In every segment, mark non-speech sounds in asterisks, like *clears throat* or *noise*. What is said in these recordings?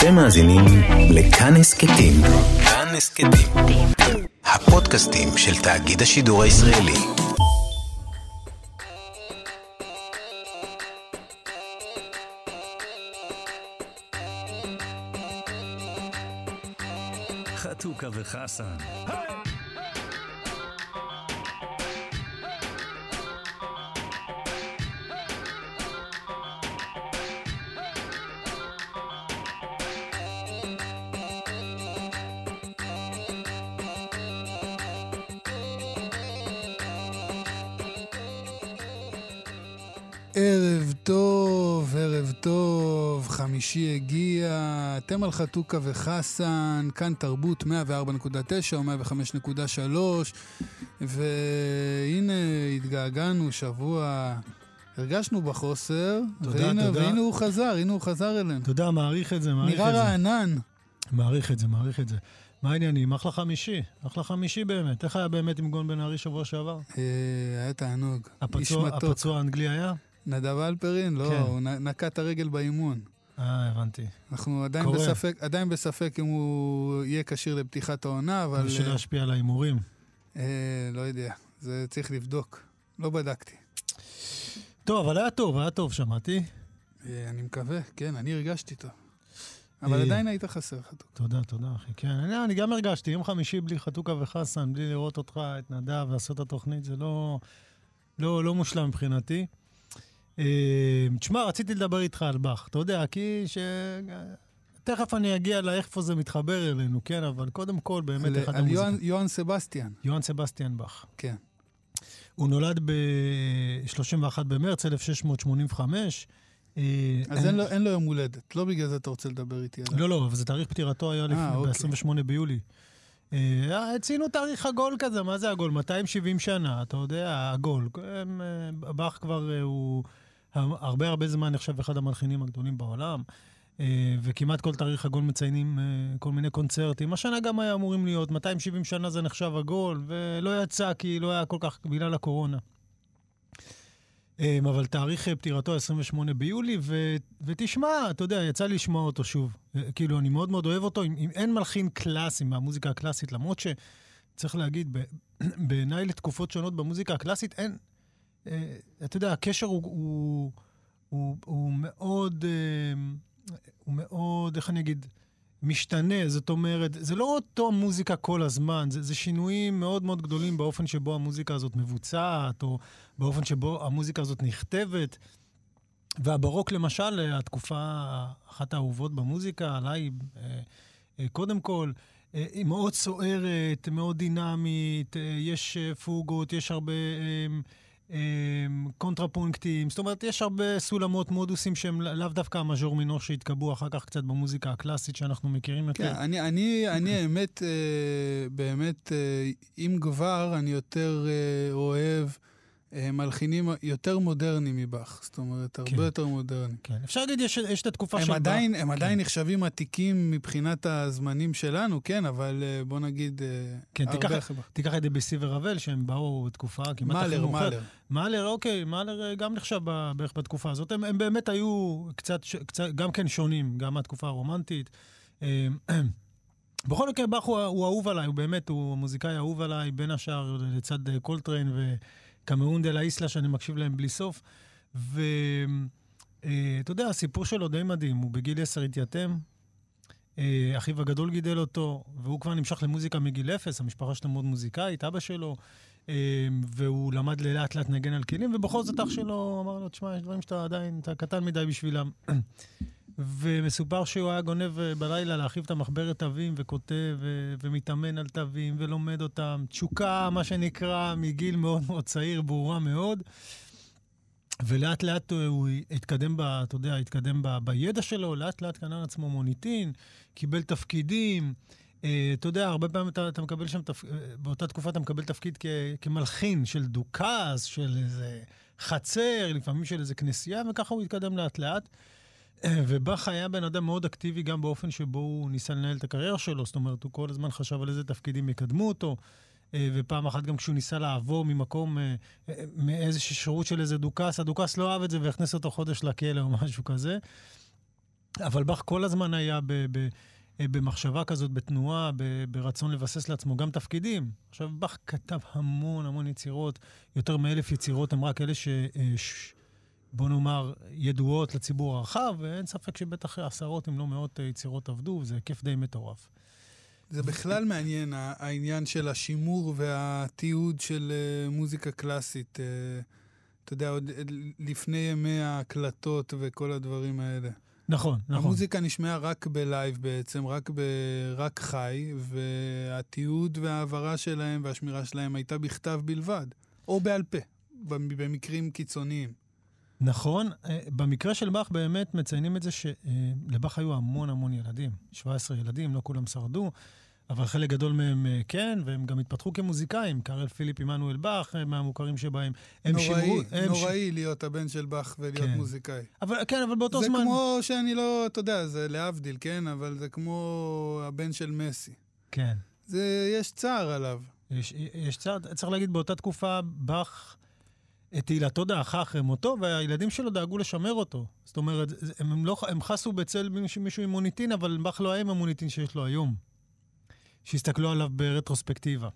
אתם מאזינים לכאן הסכתים. כאן הסכתים. הפודקאסטים של תאגיד השידור הישראלי. חתוכה וחסן. ערב אתם על חתוכה וחסן, כאן תרבות 104.9 או 105.3, והנה התגעגענו שבוע, הרגשנו בחוסר, תודה, והנה, תודה. והנה הוא חזר, הנה הוא חזר אלינו. תודה, מעריך את זה, מעריך נראה את זה. רענן. מעריך את זה, מעריך את זה. מה העניינים? אחלה חמישי, אחלה חמישי באמת. איך היה באמת עם גון בן ארי שבוע שעבר? אה, היה תענוג, הפצוע, האנגלי היה? נדב אלפרין? לא, כן. הוא נקע את הרגל באימון. אה, הבנתי. אנחנו עדיין קורה. בספק, עדיין בספק אם הוא יהיה כשיר לפתיחת העונה, אבל... אבל שלא ישפיע על ההימורים. אה, לא יודע, זה צריך לבדוק. לא בדקתי. טוב, אבל היה טוב, היה טוב, שמעתי. אה, אני מקווה, כן, אני הרגשתי טוב. אבל אה. עדיין היית חסר חתוק. תודה, תודה, אחי. כן, אני, אני גם הרגשתי, יום חמישי בלי חתוכה וחסן, בלי לראות אותך, את נדב, לעשות את התוכנית, זה לא, לא, לא מושלם מבחינתי. אה, תשמע, רציתי לדבר איתך על באך. אתה יודע, כי ש... תכף אני אגיע לאיפה זה מתחבר אלינו, כן? אבל קודם כל, באמת, על- אחד על המוזיקה. יוהן- יוהן סבסטיאן, יוהן סבסטיאן באך. כן. הוא נולד ב-31 במרץ 1685. אה, אז אין לו- אין לו יום הולדת, לא בגלל זה אתה רוצה לדבר איתי עליו. לא, לא, אבל זה תאריך פטירתו היה לפני, אוקיי. ב-28 ביולי. אה, ציינו תאריך עגול כזה, מה זה עגול? 270 שנה, אתה יודע, עגול. אה, באך כבר אה, הוא הרבה הרבה זמן נחשב אחד המלחינים הגדולים בעולם, אה, וכמעט כל תאריך עגול מציינים אה, כל מיני קונצרטים. השנה גם היה אמורים להיות, 270 שנה זה נחשב עגול, ולא יצא כי לא היה כל כך, בגלל הקורונה. אמ, אבל תאריך אה, פטירתו 28 ביולי, ו, ותשמע, אתה יודע, יצא לי לשמוע אותו שוב. אה, כאילו, אני מאוד מאוד אוהב אותו. אם, אם אין מלחין קלאסי מהמוזיקה הקלאסית, למרות שצריך להגיד, *clears throat* בעיניי לתקופות שונות במוזיקה הקלאסית, אין... אה, אתה יודע, הקשר הוא, הוא, הוא, הוא מאוד... אה, הוא מאוד, איך אני אגיד? משתנה, זאת אומרת, זה לא אותו מוזיקה כל הזמן, זה, זה שינויים מאוד מאוד גדולים באופן שבו המוזיקה הזאת מבוצעת, או באופן שבו המוזיקה הזאת נכתבת. והברוק למשל, התקופה, אחת האהובות במוזיקה, עליי, אה, אה, קודם כל, אה, היא מאוד סוערת, מאוד דינמית, אה, יש אה, פוגות, יש הרבה קונטרפונקטים, זאת אומרת, יש הרבה סולמות, מודוסים שהם לא- לאו דווקא המז'ור מינור שהתקבעו אחר כך קצת במוזיקה הקלאסית שאנחנו מכירים יותר. כן, אני, אני, אני האמת, אה, באמת, אה, אם כבר, אני יותר אה, אוהב מלחינים יותר מודרניים מבאך. זאת אומרת, הרבה כן. יותר מודרניים. כן, אפשר להגיד, יש, יש את התקופה של... עדיין, הם כן. עדיין נחשבים עתיקים מבחינת הזמנים שלנו, כן, אבל אה, בוא נגיד, אה, כן, הרבה תיקח-. תיקח את דביוסי וראוול, שהם באו בתקופה כמעט הכי מאלר, מאוחרת. מאלר. מאלר, אוקיי, מאלר אה, גם נחשב בערך בתקופה הזאת. הם, הם באמת היו קצת, קצת, גם כן שונים, גם מהתקופה הרומנטית. אה, *clears throat* בכל מקרה, באך הוא, הוא אהוב עליי, הוא באמת, הוא מוזיקאי אהוב עליי, בין השאר לצד קולטריין וקמאון דה לאיסלה, שאני מקשיב להם בלי סוף. ואתה יודע, הסיפור שלו די מדהים, הוא בגיל 10 התייתם. אה, אחיו הגדול גידל אותו, והוא כבר נמשך למוזיקה מגיל אפס, המשפחה שלו מאוד מוזיקאית, אבא שלו, אה, והוא למד לאט לאט לנגן על כלים, ובכל זאת אח שלו אמר לו, תשמע, יש דברים שאתה עדיין, אתה קטן מדי בשבילם. ומסופר שהוא היה גונב אה, בלילה להרחיב את המחברת תווים, וכותב, ו- ומתאמן על תווים, ולומד אותם. תשוקה, מה שנקרא, מגיל מאוד מאוד צעיר, ברורה מאוד. ולאט לאט הוא התקדם, ב, אתה יודע, התקדם ב, בידע שלו, לאט לאט קנה לעצמו מוניטין, קיבל תפקידים. אה, אתה יודע, הרבה פעמים אתה, אתה מקבל שם, תפ... אה, באותה תקופה אתה מקבל תפקיד כ, כמלחין של דוכס, של איזה חצר, לפעמים של איזה כנסייה, וככה הוא התקדם לאט לאט. אה, ובאך היה בן אדם מאוד אקטיבי גם באופן שבו הוא ניסה לנהל את הקריירה שלו, זאת אומרת, הוא כל הזמן חשב על איזה תפקידים יקדמו אותו. אה, ופעם אחת גם כשהוא ניסה לעבור ממקום, אה, אה, מאיזשהו שירות של איזה דוכס, הדוכס לא אהב את זה והכניס אותו חודש לכלא או משהו כזה. אבל באך כל הזמן היה ב, ב, במחשבה כזאת, בתנועה, ברצון לבסס לעצמו גם תפקידים. עכשיו, באך כתב המון המון יצירות, יותר מאלף יצירות, הם רק אלה ש... ש בוא נאמר, ידועות לציבור הרחב, ואין ספק שבטח עשרות אם לא מאות אה, יצירות עבדו, וזה היקף די מטורף. זה בכלל מעניין, העניין של השימור והתיעוד של מוזיקה קלאסית. אתה יודע, עוד לפני ימי ההקלטות וכל הדברים האלה. נכון, נכון. המוזיקה נשמעה רק בלייב בעצם, רק, ב, רק חי, והתיעוד וההעברה שלהם והשמירה שלהם הייתה בכתב בלבד, או בעל פה, במקרים קיצוניים. נכון, אה, במקרה של באך באמת מציינים את זה שלבאך היו המון המון ילדים, 17 ילדים, לא כולם שרדו. אבל חלק גדול מהם אה, כן, והם גם התפתחו כמוזיקאים. קארל פיליפ עמנואל באך, אה, מהמוכרים שבהם. הם נוראי, שימרו, הם נוראי ש... להיות הבן של באך ולהיות כן. מוזיקאי. אבל, כן, אבל באותו זה זמן... זה כמו שאני לא, אתה יודע, זה להבדיל, כן? אבל זה כמו הבן של מסי. כן. זה, יש צער עליו. יש, יש צער, צריך להגיד, באותה תקופה באך... את תהילתו דעכה אחרי מותו, והילדים שלו דאגו לשמר אותו. זאת אומרת, הם, לא, הם חסו בצל מישהו, עם מוניטין, אבל באך לא היה עם המוניטין שיש לו היום. שהסתכלו עליו ברטרוספקטיבה.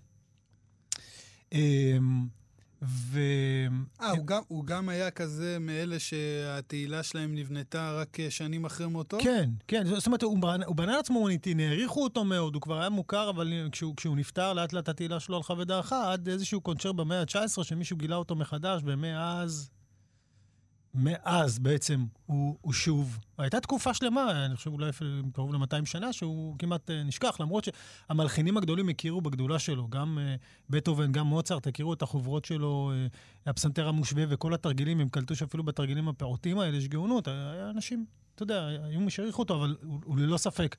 ו... אה, הוא, גם, הוא גם היה כזה מאלה שהתהילה שלהם נבנתה רק שנים אחרי מותו? כן, כן. זאת אומרת, הוא בנה, הוא בנה לעצמו מוניטין, העריכו אותו מאוד, הוא כבר היה מוכר, אבל כשהוא, כשהוא נפטר, לאט לאט התהילה שלו הלכה ודעכה, עד איזשהו קונצ'ר במאה ה-19, שמישהו גילה אותו מחדש, ומאז... מאז בעצם הוא, הוא שוב, הייתה תקופה שלמה, אני חושב אולי קרוב ל-200 שנה, שהוא כמעט uh, נשכח, למרות שהמלחינים הגדולים הכירו בגדולה שלו, גם uh, בטהובן, גם מוצרט, הכירו את החוברות שלו, uh, הפסנתר המושווה וכל התרגילים, הם קלטו שאפילו בתרגילים הפעוטים האלה יש גאונות, היה אנשים, אתה יודע, היו מי שהעריכו אותו, אבל הוא, הוא ללא ספק,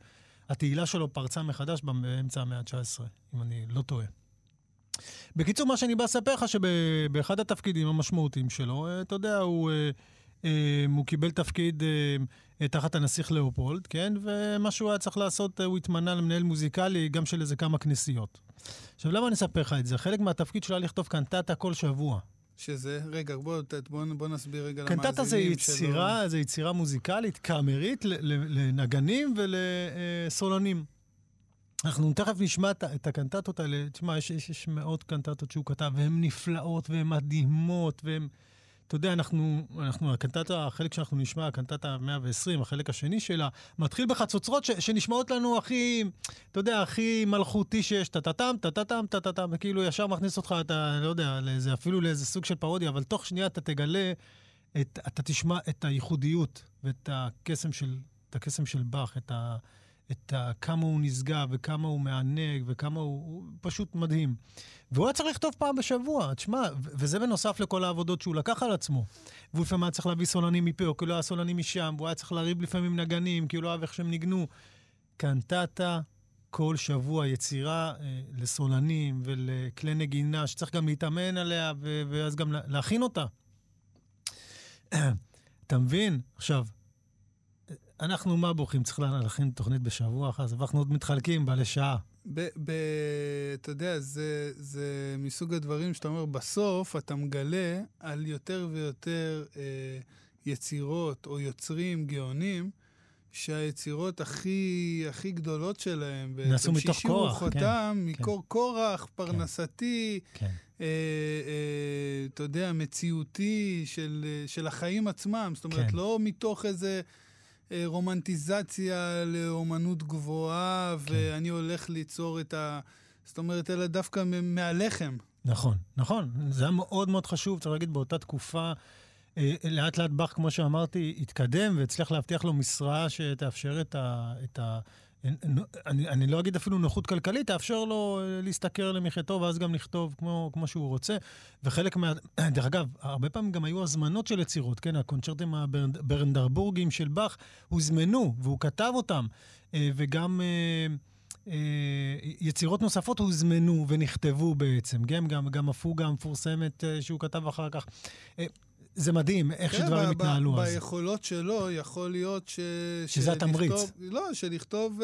התהילה שלו פרצה מחדש באמצע המאה ה-19, אם אני לא טועה. בקיצור, מה שאני בא לספר לך, שבאחד התפקידים המשמעותיים שלו, אה, אתה יודע, הוא, אה, אה, הוא קיבל תפקיד תחת הנסיך לאופולד, כן? ומה שהוא היה צריך לעשות, הוא התמנה למנהל מוזיקלי גם של איזה כמה כנסיות. עכשיו, למה אני אספר לך את זה? חלק מהתפקיד שלו היה לכתוב קנטטה כל שבוע. שזה, רגע, בוא, בוא, בוא נסביר רגע למאזינים שלו. קנטטה זה יצירה, שלו. זה יצירה מוזיקלית, קאמרית, לנגנים ולסולנים. אנחנו תכף נשמע את הקנטטות האלה. תשמע, יש, יש, יש מאות קנטטות שהוא כתב, והן נפלאות והן מדהימות, והן... אתה יודע, אנחנו, אנחנו, הקנטטה, החלק שאנחנו נשמע, הקנטטה 120, החלק השני שלה, מתחיל בחצוצרות ש, שנשמעות לנו הכי, אתה יודע, הכי מלכותי שיש, טה-טה-טם, טה-טה-טם, טה-טה-טם, וכאילו ישר מכניס אותך, אתה, לא יודע, לאיזה, אפילו לאיזה סוג של פרודיה, אבל תוך שנייה אתה תגלה, את, אתה תשמע את הייחודיות ואת הקסם של, את הקסם של באך, את ה... את ה, כמה הוא נשגב וכמה הוא מענג וכמה הוא, הוא פשוט מדהים. והוא היה צריך לכתוב פעם בשבוע, תשמע, וזה בנוסף לכל העבודות שהוא לקח על עצמו. והוא לפעמים היה צריך להביא סולנים מפה, או כי לא היה סולנים משם, והוא היה צריך לריב לפעמים נגנים, כי הוא לא אהב איך שהם ניגנו. קנטטה כל שבוע יצירה אה, לסולנים ולכלי נגינה, שצריך גם להתאמן עליה, ואז גם להכין אותה. *clears throat* אתה מבין? עכשיו, אנחנו מה בוכים? צריך להכין תוכנית בשבוע אחר, אז אנחנו עוד מתחלקים בה לשעה. אתה יודע, זה, זה מסוג הדברים שאתה אומר, בסוף אתה מגלה על יותר ויותר אה, יצירות או יוצרים גאונים, שהיצירות הכי, הכי גדולות שלהם, נעשו מתוך כוח, חותם, כן. מקור כן. קורח, פרנסתי, כן. אה, אה, אתה יודע, מציאותי של, של החיים עצמם. זאת אומרת, כן. לא מתוך איזה... אה, רומנטיזציה לאומנות גבוהה, כן. ואני הולך ליצור את ה... זאת אומרת, אלא דווקא מהלחם. נכון, נכון. זה היה מאוד מאוד חשוב, צריך להגיד, באותה תקופה, אה, לאט לאט באך, כמו שאמרתי, התקדם והצליח להבטיח לו משרה שתאפשר את ה... את ה אני, אני לא אגיד אפילו נוחות כלכלית, תאפשר לו אה, להשתכר למחייתו ואז גם לכתוב כמו, כמו שהוא רוצה. וחלק מה... *clears throat* דרך אגב, הרבה פעמים גם היו הזמנות של יצירות, כן? הקונצ'רטים הברנדרבורגים של באך הוזמנו, והוא כתב אותם. אה, וגם... אה, יצירות נוספות הוזמנו ונכתבו בעצם, גם, גם, גם הפוגה המפורסמת שהוא כתב אחר כך. זה מדהים איך כן, שדברים התנהלו אז. ביכולות שלו יכול להיות ש... שזה התמריץ. לא, שלכתוב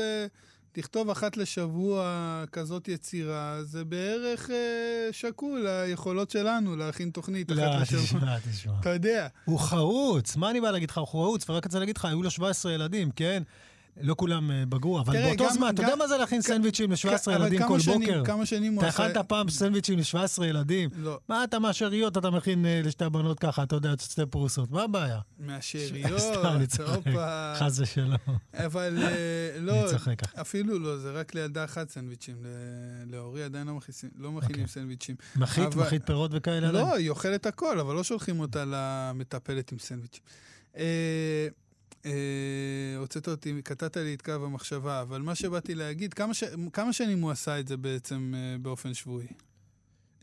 תכתוב אחת לשבוע כזאת יצירה, זה בערך אה, שקול ליכולות שלנו להכין תוכנית לא, אחת לשבוע. תשמע, תשמע. אתה יודע. הוא חרוץ, מה אני בא להגיד לך? הוא חרוץ, ורק רוצה להגיד לך, היו לו 17 ילדים, כן? לא כולם אה, בגרו, אבל תראה, באותו גם- זמן, אתה יודע גם- מה זה להכין סנדוויצ'ים ל-17 אבל ילדים כל שנים- בוקר? כמה שנים הוא אתה עשה... הכנת פעם סנדוויצ'ים ל-17 ילדים? לא, מה אתה מהשאריות אתה מכין אה, לשתי הבנות ככה, אתה יודע, שתי פרוסות, מה הבעיה? מהשאריות, *laughs* סתם, אני צוחק. הופה. חס ושלום. אבל אה, לא. אפילו לא, זה רק לילדה אחת סנדוויצ'ים. להורי עדיין לא מכניסים- לא מכינים אוקיי. סנדוויצ'ים. מחית, אבל- מחית פירות וכאלה? לא, היא אוכלת הכל, אבל לא שולחים אותה למטפלת עם סנדוויצ'ים. אה, הוצאת אותי, קטעת לי את קו המחשבה, אבל מה שבאתי להגיד, כמה, ש... כמה שנים הוא עשה את זה בעצם אה, באופן שבועי?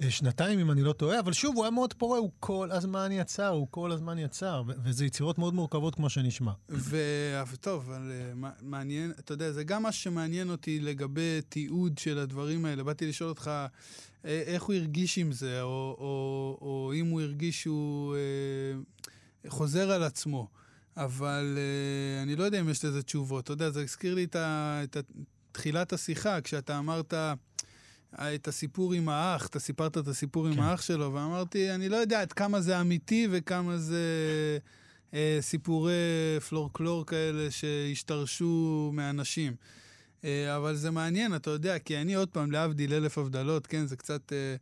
אה, שנתיים, אם אני לא טועה, אבל שוב, הוא היה מאוד פורה, הוא כל הזמן יצר, הוא כל הזמן יצר, וזה יצירות מאוד מורכבות כמו שנשמע. ו- טוב, אבל מע- מעניין, אתה יודע, זה גם מה שמעניין אותי לגבי תיעוד של הדברים האלה. באתי לשאול אותך איך הוא הרגיש עם זה, או, או, או אם הוא הרגיש שהוא אה, חוזר על עצמו. אבל אה, אני לא יודע אם יש לזה תשובות. אתה יודע, זה הזכיר לי את, ה, את ה, תחילת השיחה, כשאתה אמרת... אה, את הסיפור עם האח, אתה סיפרת את הסיפור עם כן. האח שלו, ואמרתי, אני לא יודע עד כמה זה אמיתי וכמה זה אה, סיפורי פלורקלור כאלה שהשתרשו מאנשים. אה, אבל זה מעניין, אתה יודע, כי אני עוד פעם, להבדיל אלף הבדלות, כן, זה קצת אה,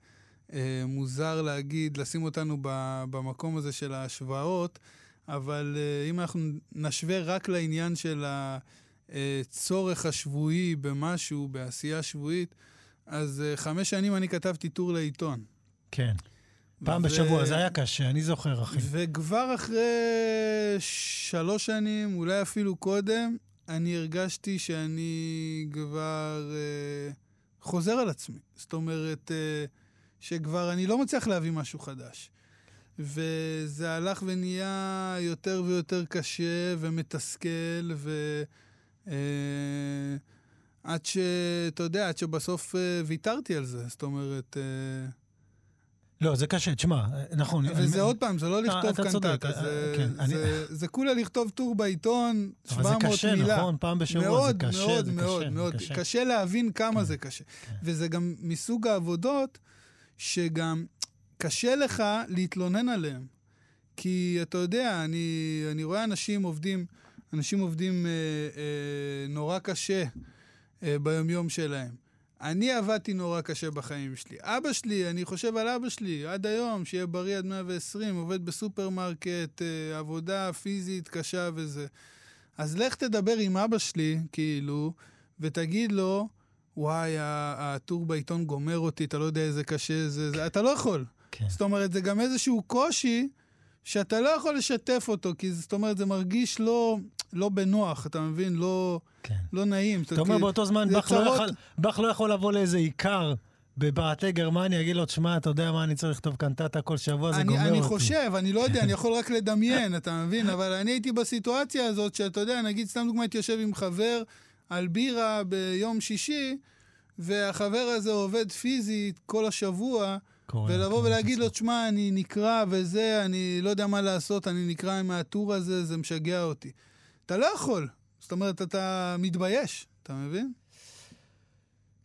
אה, מוזר להגיד, לשים אותנו במקום הזה של ההשוואות, אבל אה, אם אנחנו נשווה רק לעניין של הצורך השבועי במשהו, בעשייה שבועית, אז אה, חמש שנים אני כתבתי טור לעיתון. כן. פעם ו- בשבוע, זה היה קשה, אני זוכר, אחי. וכבר אחרי שלוש שנים, אולי אפילו קודם, אני הרגשתי שאני כבר אה, חוזר על עצמי. זאת אומרת, אה, שכבר אני לא מצליח להביא משהו חדש. וזה הלך ונהיה יותר ויותר קשה ומתסכל, ו... אה, עד ש... אתה יודע, עד שבסוף אה, ויתרתי על זה. זאת אומרת... אה, לא, זה קשה, תשמע, נכון. וזה אני- עוד פעם, זה לא לכתוב אתה קנטטה, אה, זה, כן, אני- זה, זה כולה לכתוב טור בעיתון, אבל זה 700 קשה, מילה. נכון? פעם בשבוע זה מאוד, קשה, מאוד, זה מאוד, קשה, זה מאוד. קשה. קשה להבין כמה כן, זה קשה. כן. וזה גם מסוג העבודות שגם קשה לך להתלונן עליהן. כי אתה יודע, אני, אני רואה אנשים עובדים, אנשים עובדים אה, אה, נורא קשה אה, ביומיום שלהם. אני עבדתי נורא קשה בחיים שלי. אבא שלי, אני חושב על אבא שלי, עד היום, שיהיה בריא עד 120, עובד בסופרמרקט, אה, עבודה פיזית קשה וזה. אז לך תדבר עם אבא שלי, כאילו, ותגיד לו, וואי, הטור בעיתון גומר אותי, אתה לא יודע איזה קשה זה, זה, אתה לא יכול. כן. זאת אומרת, זה גם איזשהו קושי שאתה לא יכול לשתף אותו, כי זאת אומרת, זה מרגיש לא, לא בנוח, אתה מבין? לא, כן. לא נעים. אתה אומר כי- באותו זמן, באך לא יכול- באך לא יכול לבוא לאיזה עיקר בבעתי גרמניה, יגיד לו, תשמע, אתה יודע מה, אני צריך לכתוב קנטטה כל שבוע, זה אני, גומר אותי. אני חושב, אני לא יודע, אני *laughs* יכול רק לדמיין, אתה מבין? אבל אני הייתי בסיטואציה הזאת, שאתה יודע, נגיד, סתם דוגמא, הייתי יושב עם חבר על בירה ביום שישי, והחבר הזה עובד פיזית כל השבוע, ולבוא ולהגיד לו. תשמע, אני נקרע וזה, אני לא יודע מה לעשות, אני נקרע עם הטור הזה, זה משגע אותי. אתה לא יכול. זאת אומרת, אתה מתבייש, אתה מבין?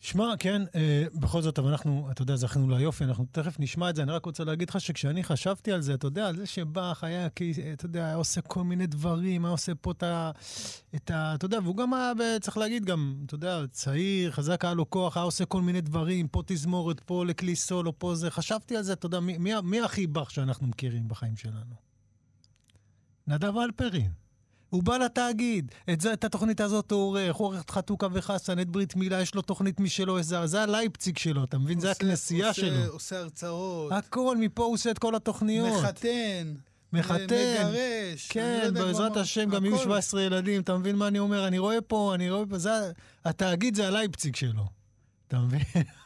שמע, כן, אה, בכל זאת, אבל אנחנו, אתה יודע, זכינו ליופי, אנחנו תכף נשמע את זה. אני רק רוצה להגיד לך שכשאני חשבתי על זה, אתה יודע, על זה שבאך היה, כי, אתה יודע, היה עושה כל מיני דברים, היה עושה פה את ה... את ה אתה יודע, והוא גם היה, ב- צריך להגיד, גם, אתה יודע, צעיר, חזק, היה לו כוח, היה עושה כל מיני דברים, פה תזמורת, פה לכלי סולו, פה זה. חשבתי על זה, אתה יודע, מי, מי, מי הכי באך שאנחנו מכירים בחיים שלנו? נדב אלפרין. הוא בא לתאגיד, את, זה, את התוכנית הזאת הוא עורך, הוא עורך את חתוכה וחסן, את ברית מילה, יש לו תוכנית משלו, זה, זה הלייפציג שלו, אתה מבין? זה הכנסייה עושה- שלו. עושה הרצאות, הכל, מפה הוא עושה את כל התוכניות. מחתן. מחתן. מגרש. לא כן, בעזרת מה- השם גם יהיו הכל. 17 ילדים, אתה מבין מה אני אומר? אני רואה פה, אני רואה פה, זה, התאגיד זה הלייפציג שלו. אתה מבין?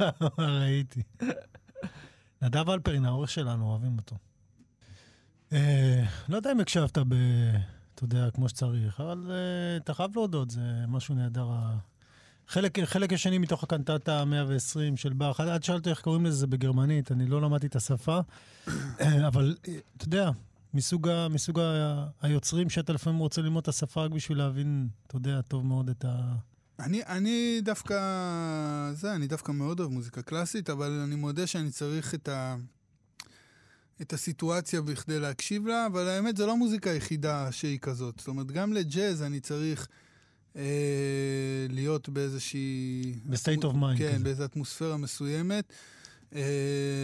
*laughs* ראיתי. נדב אלפרין, העורך שלנו, אוהבים אותו. אה, לא יודע אם הקשבת ב... אתה יודע, כמו שצריך, אבל אה, אתה חייב להודות, זה משהו נהדר. חלק, חלק השני מתוך הקנטטה ה-120 של באך, עד שאלת איך קוראים לזה בגרמנית, אני לא למדתי את השפה, אה, אבל אה, אתה יודע, מסוג, ה, מסוג ה, היוצרים שאתה לפעמים רוצה ללמוד את השפה רק בשביל להבין, אתה יודע, טוב מאוד את, ה, אני, אני דווקא, זה, אני דווקא מאוד אוהב מוזיקה קלאסית, אבל אני מודה שאני צריך את, ה, את הסיטואציה בכדי להקשיב לה, אבל האמת, זו לא מוזיקה היחידה שהיא כזאת. זאת אומרת, גם לג'אז אני צריך אה, להיות באיזושהי... ב state of mind. כן, באיזו אטמוספירה מסוימת. אה,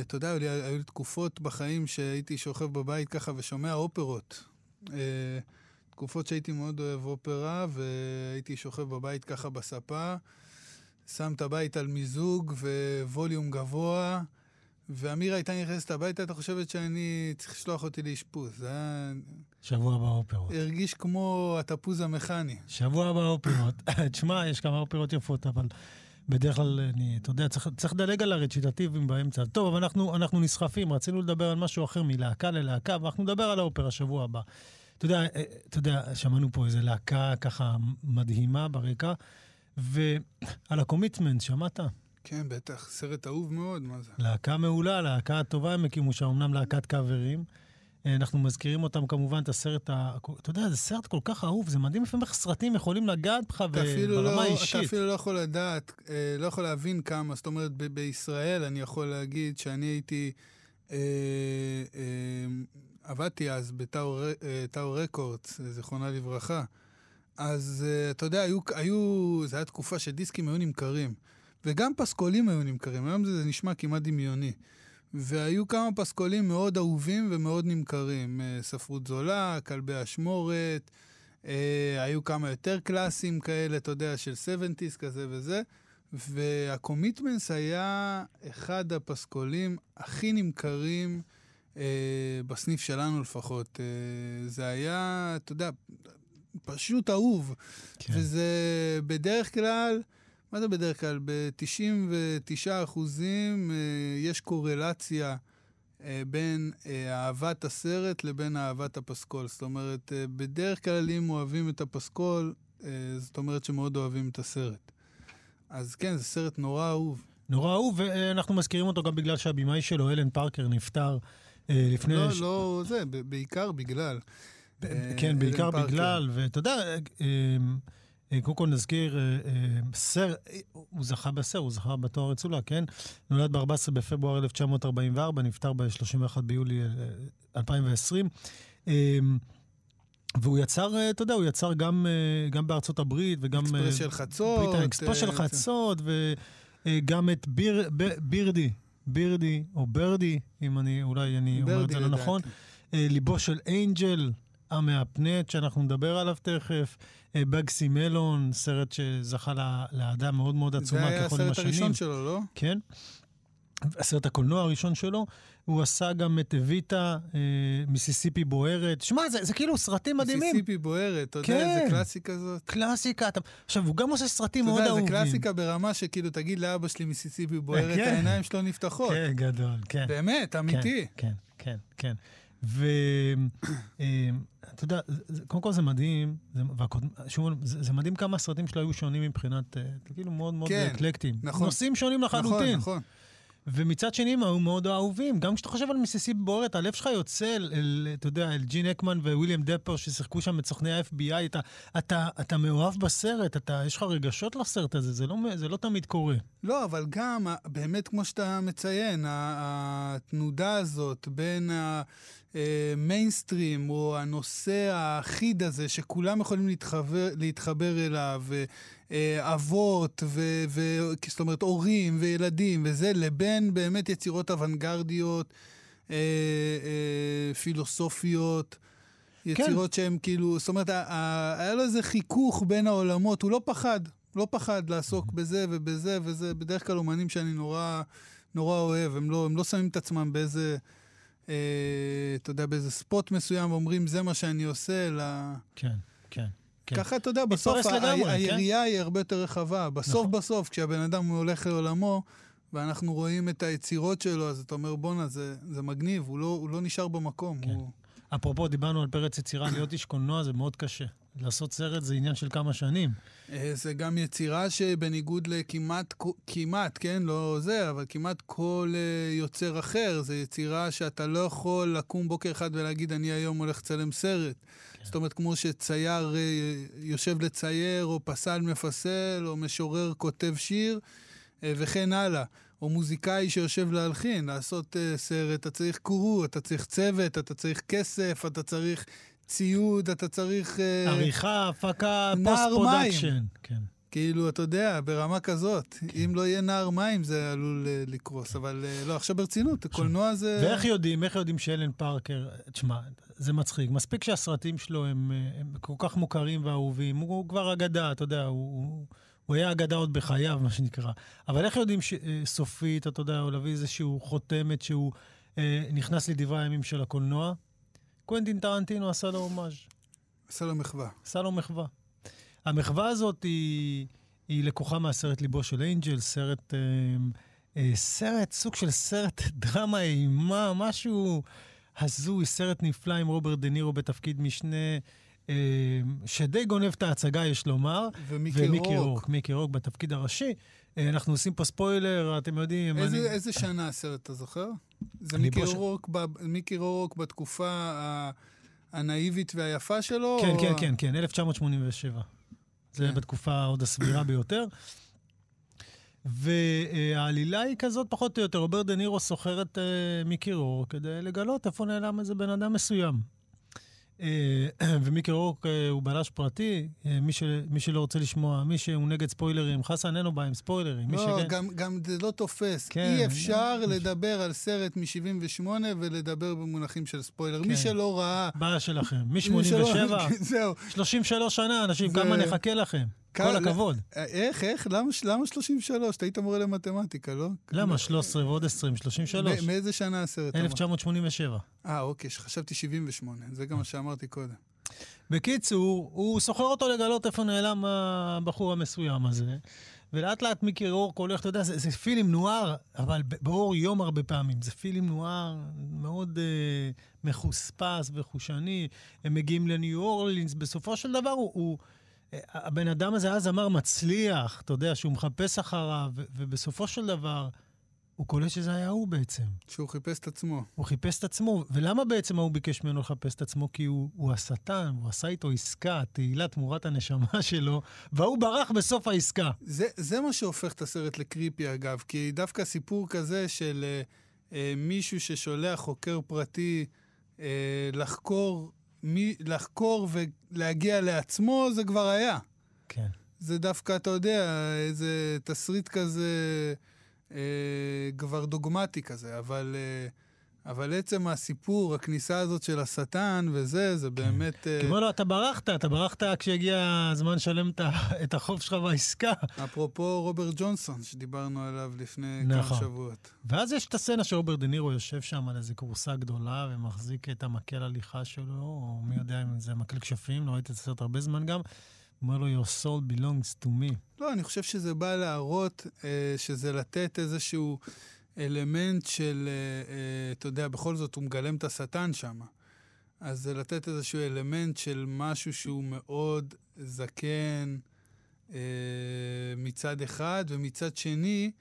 אתה יודע, היו, היו לי תקופות בחיים שהייתי שוכב בבית ככה ושומע אופרות. אה, תקופות שהייתי מאוד אוהב אופרה, והייתי שוכב בבית ככה בספה, שם את הבית על מיזוג וווליום גבוה, ואמירה הייתה נכנסת הביתה, אתה חושבת שאני צריך לשלוח אותי לאשפוז. זה היה... שבוע הבא אופרות. הרגיש כמו התפוז המכני. שבוע הבא אופרות. *laughs* תשמע, יש כמה אופרות יפות, אבל בדרך כלל, אני, אתה יודע, צריך, צריך לדלג על הרציטטיבים באמצע. טוב, אבל אנחנו, אנחנו נסחפים, רצינו לדבר על משהו אחר מלהקה ללהקה, ואנחנו נדבר על האופרה שבוע הבא. אתה יודע, אה, אתה יודע, שמענו פה איזו להקה ככה מדהימה ברקע, ועל הקומיטמנט, שמעת? כן, בטח, סרט אהוב מאוד, מה זה? להקה מעולה, להקה טובה הם הקימו שם, אמנם להקת קאברים. אה, אנחנו מזכירים אותם כמובן את הסרט, ה... אתה יודע, זה סרט כל כך אהוב, זה מדהים לפעמים איך סרטים יכולים לגעת בך ברמה לא, אישית. אתה אפילו לא יכול לדעת, אה, לא יכול להבין כמה, זאת אומרת, ב- בישראל אני יכול להגיד שאני הייתי... אה, אה, עבדתי אז בטאו אה, רקורדס, זיכרונה לברכה. אז אתה יודע, היו, היו, זו הייתה תקופה שדיסקים היו נמכרים, וגם פסקולים היו נמכרים, היום זה, נשמע כמעט דמיוני. והיו כמה פסקולים מאוד אהובים ומאוד נמכרים. Uh, ספרות זולה, כלבי אשמורת, uh, היו כמה יותר קלאסיים כאלה, אתה יודע, של 70's כזה וזה. והקומיטמנס היה אחד הפסקולים הכי נמכרים. אה, בסניף שלנו לפחות. אה, זה היה, אתה יודע, פשוט אהוב. כן. וזה בדרך כלל, מה זה בדרך כלל? ב-99 אחוזים אה, יש קורלציה אה, בין אה, אהבת הסרט לבין אהבת הפסקול. זאת אומרת, בדרך כלל אם אוהבים את הפסקול, זאת אומרת שמאוד אוהבים את הסרט. אז כן, זה סרט נורא אהוב. נורא אהוב, ואנחנו מזכירים אותו גם בגלל שהבמאי שלו, אלן פארקר, נפטר לפני... לא, ש... לא, זה, בעיקר בגלל. כן, בעיקר בגלל, ואתה יודע, קודם כל נזכיר, סר, הוא זכה בסר, הוא זכה בתואר אצולה, כן? נולד ב-14 בפברואר 1944, נפטר ב-31 ביולי 2020. והוא יצר, אתה יודע, הוא יצר גם, גם בארצות הברית וגם... אקספרס של חצות. אקספרס של חצות, וגם את ביר, בירדי, בירדי, או ברדי, אם אני, אולי אני אומר את זה לא נכון. אה, ליבו של אינג'ל, המהפנט, שאנחנו נדבר עליו תכף. אה, בגסי מלון, סרט שזכה לאהדה מאוד מאוד עצומה ככל עם השנים. זה היה הסרט הראשון שלו, לא? כן. הסרט הקולנוע הראשון שלו, הוא עשה גם את ויטה, אה, מיסיסיפי בוערת. שמע, זה, זה כאילו סרטים מדהימים. מיסיסיפי בוערת, אתה כן. יודע, איזה קלאסיקה זאת. קלאסיקה. אתה... עכשיו, הוא גם עושה סרטים מאוד אהובים. אתה יודע, זה קלאסיקה ברמה שכאילו, תגיד לאבא שלי מיסיסיפי בוערת, כן. העיניים שלו נפתחות. כן, גדול, כן. באמת, אמיתי. כן, כן, כן. ואתה אה, יודע, קודם כל זה מדהים, זה. שוב, זה, זה מדהים כמה הסרטים שלו היו שונים מבחינת, אה, כאילו מאוד מאוד כן, אקלקטיים. נכון. נושאים שונים לחלוטין. נכון, נכון. ומצד שני הם היו מאוד אהובים. גם כשאתה חושב על מיסיסיפי בוערת, הלב שלך יוצא, אל, אל, אתה יודע, אל ג'ין אקמן וויליאם דפר ששיחקו שם את סוכני ה-FBI, אתה, אתה, אתה מאוהב בסרט, אתה, יש לך רגשות לסרט הזה, זה לא, זה לא תמיד קורה. לא, אבל גם, באמת, כמו שאתה מציין, התנודה הזאת בין ה... מיינסטרים, או הנושא האחיד הזה, שכולם יכולים להתחבר, להתחבר אליו, אה, אבות, ו, ו, זאת אומרת, הורים וילדים וזה, לבין באמת יצירות אוונגרדיות, אה, אה, פילוסופיות. יצירות כן. שהן כאילו, זאת אומרת, היה לו איזה חיכוך בין העולמות, הוא לא פחד, לא פחד לעסוק mm-hmm. בזה ובזה וזה, בדרך כלל אומנים שאני נורא, נורא אוהב, הם לא, הם לא שמים את עצמם באיזה, אה, אתה יודע, באיזה ספוט מסוים ואומרים, זה מה שאני עושה, אלא... כן, כן. כן. ככה, אתה יודע, בסוף לגמרי, ה- היריעה כן? היא הרבה יותר רחבה. בסוף נכון. בסוף, כשהבן אדם הולך לעולמו, ואנחנו רואים את היצירות שלו, אז אתה אומר, בואנה, זה, זה מגניב, הוא לא, הוא לא נשאר במקום. כן. הוא... אפרופו, דיברנו על פרץ יצירה, להיות איש קולנוע זה מאוד קשה. לעשות סרט זה עניין של כמה שנים. אה, זה גם יצירה שבניגוד לכמעט, כמעט, כן, לא זה, אבל כמעט כל אה, יוצר אחר, זו יצירה שאתה לא יכול לקום בוקר אחד ולהגיד, אני היום הולך לצלם סרט. כן. זאת אומרת, כמו שצייר אה, יושב לצייר, או פסל מפסל, או משורר כותב שיר, וכן הלאה. או מוזיקאי שיושב להלחין, לעשות אה, סרט, אתה צריך crew, אתה צריך צוות, אתה צריך כסף, אתה צריך ציוד, אתה צריך... אה, עריכה, הפקה, post production. כן. כאילו, אתה יודע, ברמה כזאת. כן. אם לא יהיה נער מים, זה עלול אה, לקרוס. כן. אבל אה, לא, עכשיו ברצינות, קולנוע זה... ואיך יודעים, איך יודעים שאלן פארקר... תשמע, זה מצחיק. מספיק שהסרטים שלו הם, הם כל כך מוכרים ואהובים. הוא כבר אגדה, אתה יודע, הוא... הוא... הוא היה אגדה עוד בחייו, מה שנקרא. אבל איך יודעים ש... סופית, אתה יודע, או להביא איזשהו חותמת שהוא אה, נכנס לדברי הימים של הקולנוע? קוונטין טרנטינו עשה לו הומאז'. עשה לו מחווה. עשה לו מחווה. המחווה הזאת היא, היא לקוחה מהסרט ליבו של אינג'ל, סרט, אה, אה, סרט, סוג של סרט *laughs* דרמה אימה, משהו הזוי, סרט נפלא עם רוברט דה נירו בתפקיד משנה. אה, שדי גונב את ההצגה, יש לומר. ומיקי רורק. מיקי רורק בתפקיד הראשי. אה, אנחנו עושים פה ספוילר, אתם יודעים... איזה, אני... איזה שנה הסרט, אתה זוכר? זה מיקי רורק, ב, מיקי רורק בתקופה הנאיבית והיפה שלו? כן, או... כן, כן, כן, 1987. זה כן. בתקופה עוד הסבירה ביותר. והעלילה היא כזאת פחות או יותר, רוברט דה נירו שוכר את אה, מיקי רורק כדי לגלות איפה נעלם איזה בן אדם מסוים. אה, *clears throat* ומיקי רורק אה, הוא בלש פרטי, אה, מי, ש, מי שלא רוצה לשמוע, מי שהוא נגד ספוילרים, חסן אין לו בעיה עם ספוילרים. לא, שכן... גם, גם זה לא תופס. כן. אי אפשר לדבר על סרט מ-78 ולדבר במונחים של ספוילר. כן. מי שלא ראה... בעיה שלכם. מ-87, *laughs* זהו. 33 שנה, אנשים, ו... כמה נחכה לכם. כל הכבוד. איך, איך? למה, למה 33? אתה היית מורה למתמטיקה, לא? למה 13 ועוד 20? 33. מאיזה שנה הסרט? 1987. אה, אוקיי, חשבתי 78. זה גם מה שאמרתי קודם. בקיצור, הוא סוחר אותו לגלות איפה נעלם הבחור המסוים הזה. ולאט לאט מיקי רורק הולך, אתה יודע, זה, זה פילים נוער, אבל באור יום הרבה פעמים. זה פילים נוער מאוד אה, מחוספס וחושני. הם מגיעים לניו אורלינס, בסופו של דבר הוא... הוא הבן אדם הזה אז אמר מצליח, אתה יודע, שהוא מחפש אחריו, ובסופו של דבר, הוא קולט שזה היה הוא בעצם. שהוא חיפש את עצמו. הוא חיפש את עצמו. ולמה בעצם ההוא ביקש ממנו לחפש את עצמו? כי הוא, הוא השטן, הוא עשה איתו עסקה, תהילה תמורת הנשמה *laughs* שלו, והוא ברח בסוף העסקה. זה, זה מה שהופך את הסרט לקריפי, אגב, כי דווקא סיפור כזה של אה, אה, מישהו ששולח חוקר פרטי אה, לחקור מי, לחקור ולהגיע לעצמו, זה כבר היה. כן. זה דווקא, אתה יודע, איזה תסריט כזה אה, כבר דוגמטי כזה, אבל... אה, אבל עצם הסיפור, הכניסה הזאת של השטן וזה, זה כן. באמת... כי אומר לו, אתה ברחת, אתה ברחת כשהגיע הזמן לשלם *laughs* את החוב שלך בעסקה. אפרופו רוברט ג'ונסון, שדיברנו עליו לפני נכון. כמה שבועות. ואז יש את הסצנה שרוברט דה נירו יושב שם על איזה כורסה גדולה ומחזיק את המקל הליכה שלו, או מי יודע אם זה מקל כשפים, לא ראיתי את הסרט הרבה זמן גם. אומר לו, your soul belongs to me. לא, אני חושב שזה בא להראות אה, שזה לתת איזשהו... אלמנט של, אה, אה, אתה יודע, בכל זאת הוא מגלם את השטן שם. אז זה לתת איזשהו אלמנט של משהו שהוא מאוד זקן אה, מצד אחד, ומצד שני,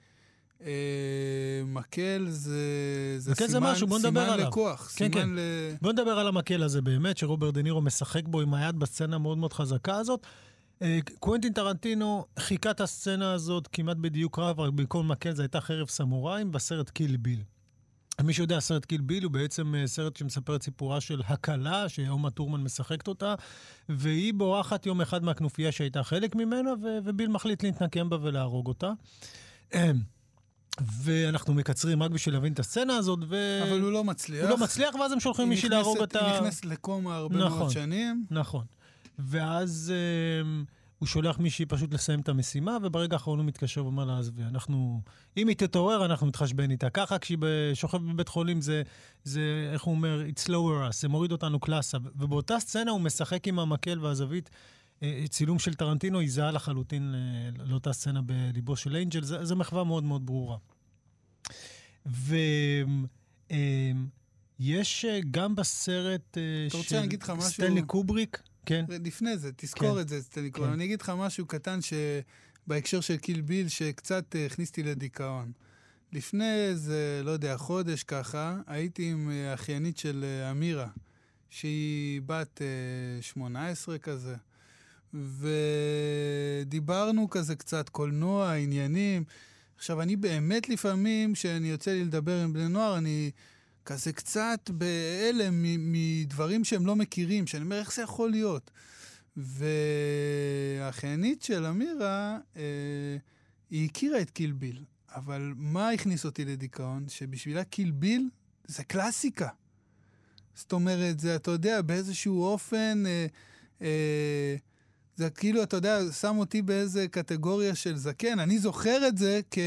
מקל זה, זה מקל סימן, זה משהו, בוא נדבר עליו. לכוח. כן, כן. ל... בוא נדבר על המקל הזה באמת, שרוברט דה נירו משחק בו עם היד בסצנה המאוד מאוד חזקה הזאת. אה, קוונטין טרנטינו חיקה את הסצנה הזאת כמעט בדיוק רב, רק במקום מקל זה הייתה חרב סמוראים בסרט קיל ביל. מי שיודע, סרט קיל ביל הוא בעצם אה, סרט שמספר את סיפורה של הכלה, שאומה טורמן משחקת אותה, והיא בורחת יום אחד מהכנופיה שהייתה חלק ממנה, ו- וביל מחליט להתנקם בה ולהרוג אותה. ואנחנו מקצרים רק בשביל להבין את הסצנה הזאת, ו... אבל הוא לא מצליח. הוא לא מצליח, ואז הם שולחים מישהי להרוג אותה. היא נכנסת לקומה הרבה נכון, מאוד שנים. נכון. ואז אה, הוא שולח מישהי פשוט לסיים את המשימה, וברגע האחרון הוא מתקשר ואומר לה, עזבי, אנחנו... אם היא תתעורר, אנחנו נתחשבן איתה. ככה כשהיא שוכבת בבית חולים, זה, זה, איך הוא אומר, it's lower us, זה מוריד אותנו קלאסה. ובאותה סצנה הוא משחק עם המקל והזווית. אה, צילום של טרנטינו היא זהה לחלוטין אה, לאותה סצנה בליבו של אנג'ל, זו מחווה מאוד מאוד ברורה. ו... אה, יש אה, גם בסרט משהו? סטנלי קובריק, כן. לפני זה, תזכור כן. את זה, סטנלי קובריק. כן. אני אגיד לך משהו קטן שבהקשר של קיל ביל, שקצת אה, הכניס אותי לדיכאון. לפני איזה, לא יודע, חודש ככה, הייתי עם אה, אחיינית של אה, אמירה, שהיא בת אה, 18 כזה, ודיברנו כזה קצת קולנוע, עניינים. עכשיו, אני באמת לפעמים, כשאני יוצא לי לדבר עם בני נוער, אני כזה קצת בהלם מדברים שהם לא מכירים, שאני אומר, איך זה יכול להיות? והאחיינית של אמירה, אה, היא הכירה את קיל ביל, אבל מה הכניס אותי לדיכאון? שבשבילה קיל ביל זה קלאסיקה. זאת אומרת, זה, אתה יודע, באיזשהו אופן, אה, אה, זה כאילו, אתה יודע, שם אותי באיזה קטגוריה של זקן. אני זוכר את זה כ...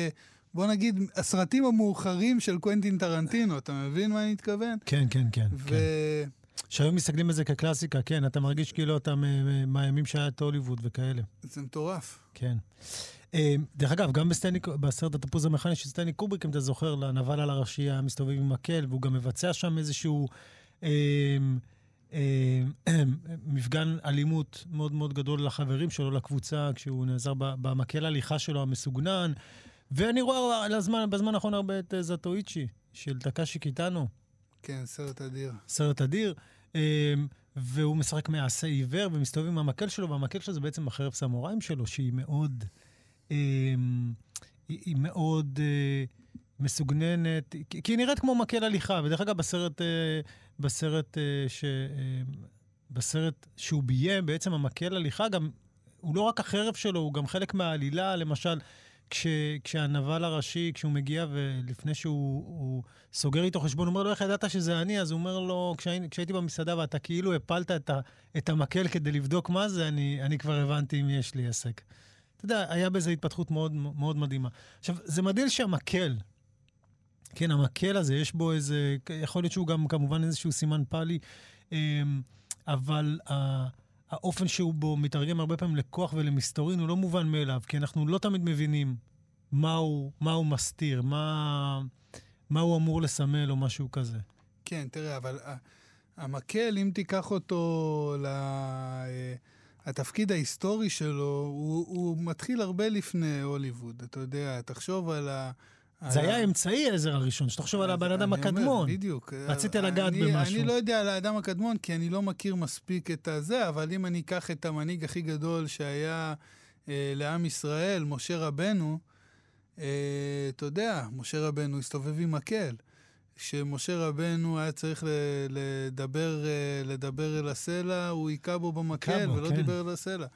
בוא נגיד, הסרטים המאוחרים של קוונטין טרנטינו, אתה מבין מה אני מתכוון? כן, כן, כן. ו... כן. שהיום מסתכלים על זה כקלאסיקה, כן, אתה מרגיש כאילו אתה מהימים שהיה את הוליווד וכאלה. זה מטורף. כן. אה, דרך אגב, גם בסטנלי, בסרט התפוז המכני של סטנלי קובריק, אם אתה זוכר, הנבל הראשי היה מסתובב עם מקל, והוא גם מבצע שם איזשהו אה, אה, *clears throat* מפגן אלימות מאוד מאוד גדול לחברים שלו, לקבוצה, כשהוא נעזר במקל הליכה שלו המסוגנן. ואני רואה לזמן, בזמן האחרון הרבה את אה, זאטואיצ'י, של טקשי קיטאנו, כן, סרט אדיר. סרט אדיר. אה, והוא משחק מעשה עיוור ומסתובב עם המקל שלו, והמקל שלו זה בעצם החרב סמוראים שלו, שהיא מאוד... אה, היא, מאוד אה, מסוגננת, כי, כי היא נראית כמו מקל הליכה. ודרך אגב, בסרט, אה, בסרט, אה, ש, אה, בסרט שהוא ביים, בעצם המקל הליכה גם, הוא לא רק החרב שלו, הוא גם חלק מהעלילה, למשל. כש, כשהנבל הראשי, כשהוא מגיע ולפני שהוא הוא סוגר איתו חשבון, הוא אומר לו, איך ידעת שזה אני? אז הוא אומר לו, כשהי, כשהייתי במסעדה ואתה כאילו הפלת את, ה, את המקל כדי לבדוק מה זה, אני, אני כבר הבנתי אם יש לי עסק. אתה יודע, היה בזה התפתחות מאוד, מאוד מדהימה. עכשיו, זה מדהים שהמקל, כן, המקל הזה, יש בו איזה, יכול להיות שהוא גם כמובן איזשהו סימן פאלי, אמ, אבל ה- האופן שהוא בו מתרגם הרבה פעמים לכוח ולמסתורין הוא לא מובן מאליו, כי אנחנו לא תמיד מבינים מה הוא, מה הוא מסתיר, מה, מה הוא אמור לסמל או משהו כזה. כן, תראה, אבל ה- המקל, אם תיקח אותו ל... אה, התפקיד ההיסטורי שלו, הוא, הוא מתחיל הרבה לפני הוליווד. אתה יודע, תחשוב על ה... זה היה האמצעי העזר הראשון, שתחשוב על הבן אדם הקדמון. בדיוק. רצית לגעת במשהו. אני לא יודע על האדם הקדמון, כי אני לא מכיר מספיק את הזה, אבל אם אני אקח את המנהיג הכי גדול שהיה אה, לעם ישראל, משה רבנו, אה, אתה יודע, משה רבנו הסתובב עם מקל. כשמשה רבנו היה צריך לדבר, אה, לדבר אל הסלע, הוא היכה בו במקל ולא כן. דיבר אל הסלע.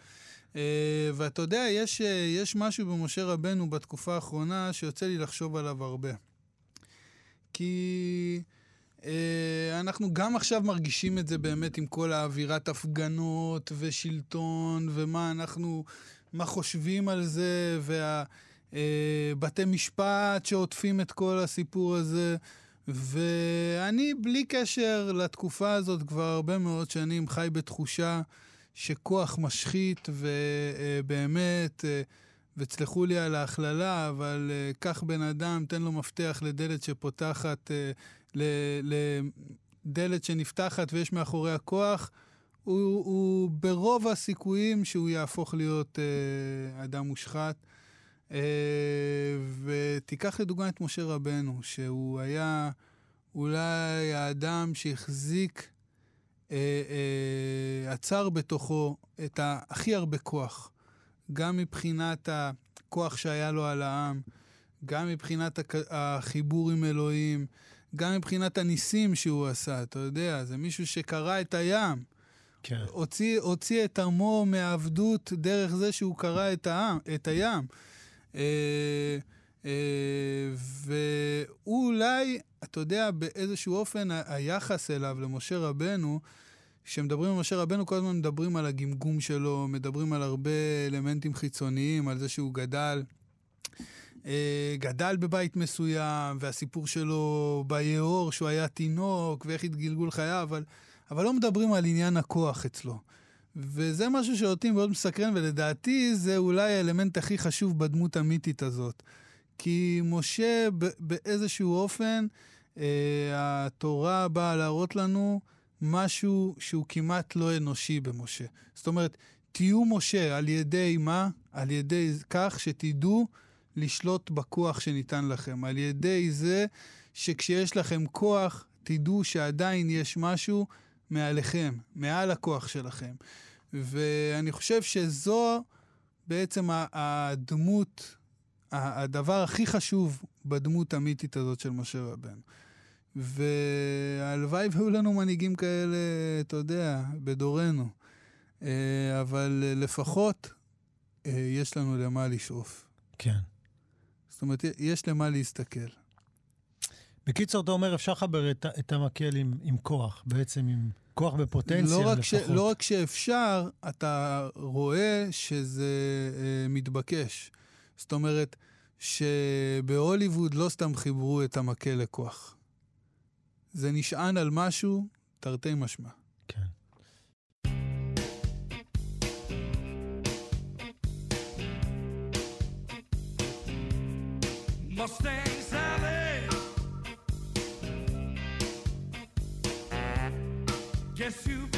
אה, ואתה יודע, יש, אה, יש משהו במשה רבנו בתקופה האחרונה שיוצא לי לחשוב עליו הרבה. כי אה, אנחנו גם עכשיו מרגישים את זה באמת עם כל האווירת הפגנות ושלטון, ומה אנחנו, מה חושבים על זה, והבתי משפט שעוטפים את כל הסיפור הזה. ואני, בלי קשר לתקופה הזאת, כבר הרבה מאוד שנים חי בתחושה שכוח משחית, ובאמת, אה, ותסלחו לי על ההכללה, אבל אה, קח בן אדם, תן לו מפתח לדלת שפותחת, אה, לדלת שנפתחת ויש מאחוריה כוח, הוא, הוא ברוב הסיכויים שהוא יהפוך להיות אה, אדם מושחת. אה, ותיקח לדוגמה את משה רבנו, שהוא היה אולי האדם שהחזיק, אה, אה, עצר בתוכו את הכי הרבה כוח, גם מבחינת הכוח שהיה לו על העם, גם מבחינת החיבור עם אלוהים, גם מבחינת הניסים שהוא עשה, אתה יודע, זה מישהו שקרע את הים. כן. הוציא, הוציא את עמו מהעבדות דרך זה שהוא קרע את, העם, את הים. אה, אה, והוא אולי, אתה יודע, באיזשהו אופן, היחס אליו, למשה רבנו, כשמדברים על משה רבנו, כל הזמן מדברים על הגמגום שלו, מדברים על הרבה אלמנטים חיצוניים, על זה שהוא גדל. אה, גדל בבית מסוים, והסיפור שלו ביאור, שהוא היה תינוק, ואיך התגלגול חייו, אבל, אבל לא מדברים על עניין הכוח אצלו. וזה משהו שאותי מאוד מסקרן, ולדעתי זה אולי האלמנט הכי חשוב בדמות המיתית הזאת. כי משה באיזשהו אופן אה, התורה באה להראות לנו משהו שהוא כמעט לא אנושי במשה. זאת אומרת, תהיו משה על ידי מה? על ידי כך שתדעו לשלוט בכוח שניתן לכם. על ידי זה שכשיש לכם כוח, תדעו שעדיין יש משהו מעליכם, מעל הכוח שלכם. ואני חושב שזו בעצם הדמות, הדבר הכי חשוב בדמות המיתית הזאת של משה רבנו. והלוואי והיו לנו מנהיגים כאלה, אתה יודע, בדורנו. אה, אבל לפחות אה, יש לנו למה לשאוף. כן. זאת אומרת, יש למה להסתכל. בקיצור, אתה אומר, אפשר לחבר את, את המקל עם, עם כוח, בעצם עם כוח בפוטנציה לא לפחות. ש, לא רק שאפשר, אתה רואה שזה אה, מתבקש. זאת אומרת, שבהוליווד לא סתם חיברו את המקל לכוח. זה נשען על משהו, תרתי משמע. כן. Mustang Sally. Guess you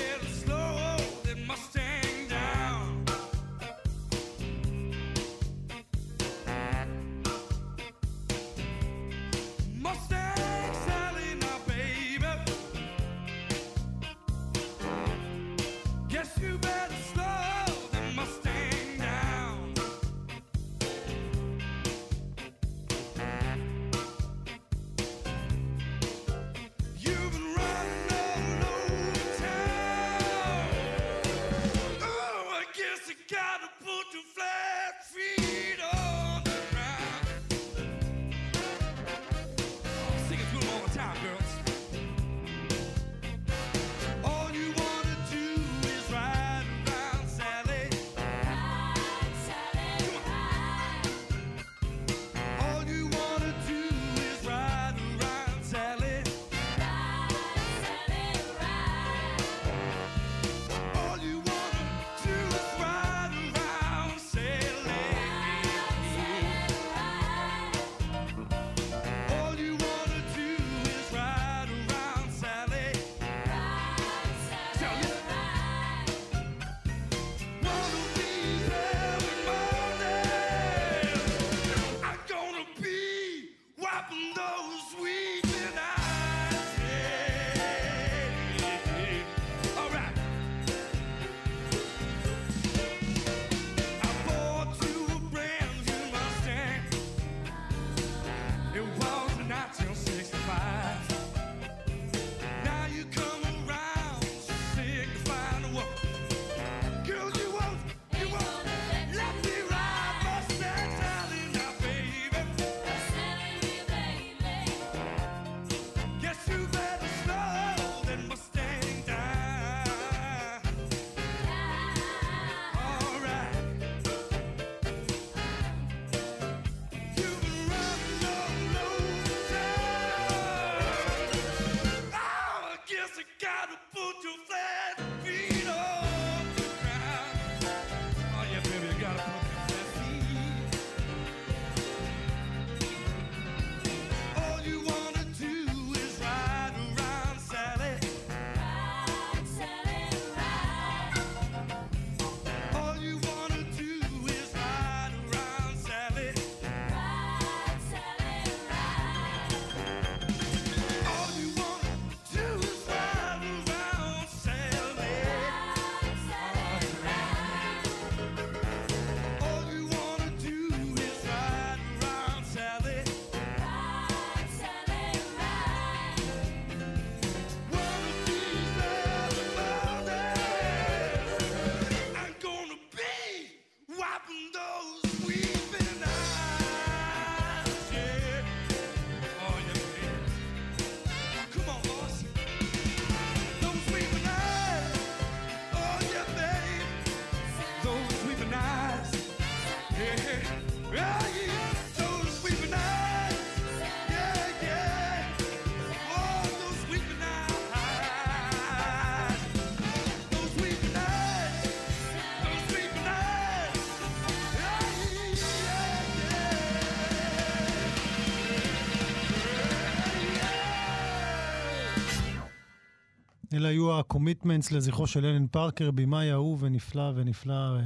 אלה היו ה-commitments לזכרו של אלן פארקר, במאי אהוב ונפלא ונפלא, אה,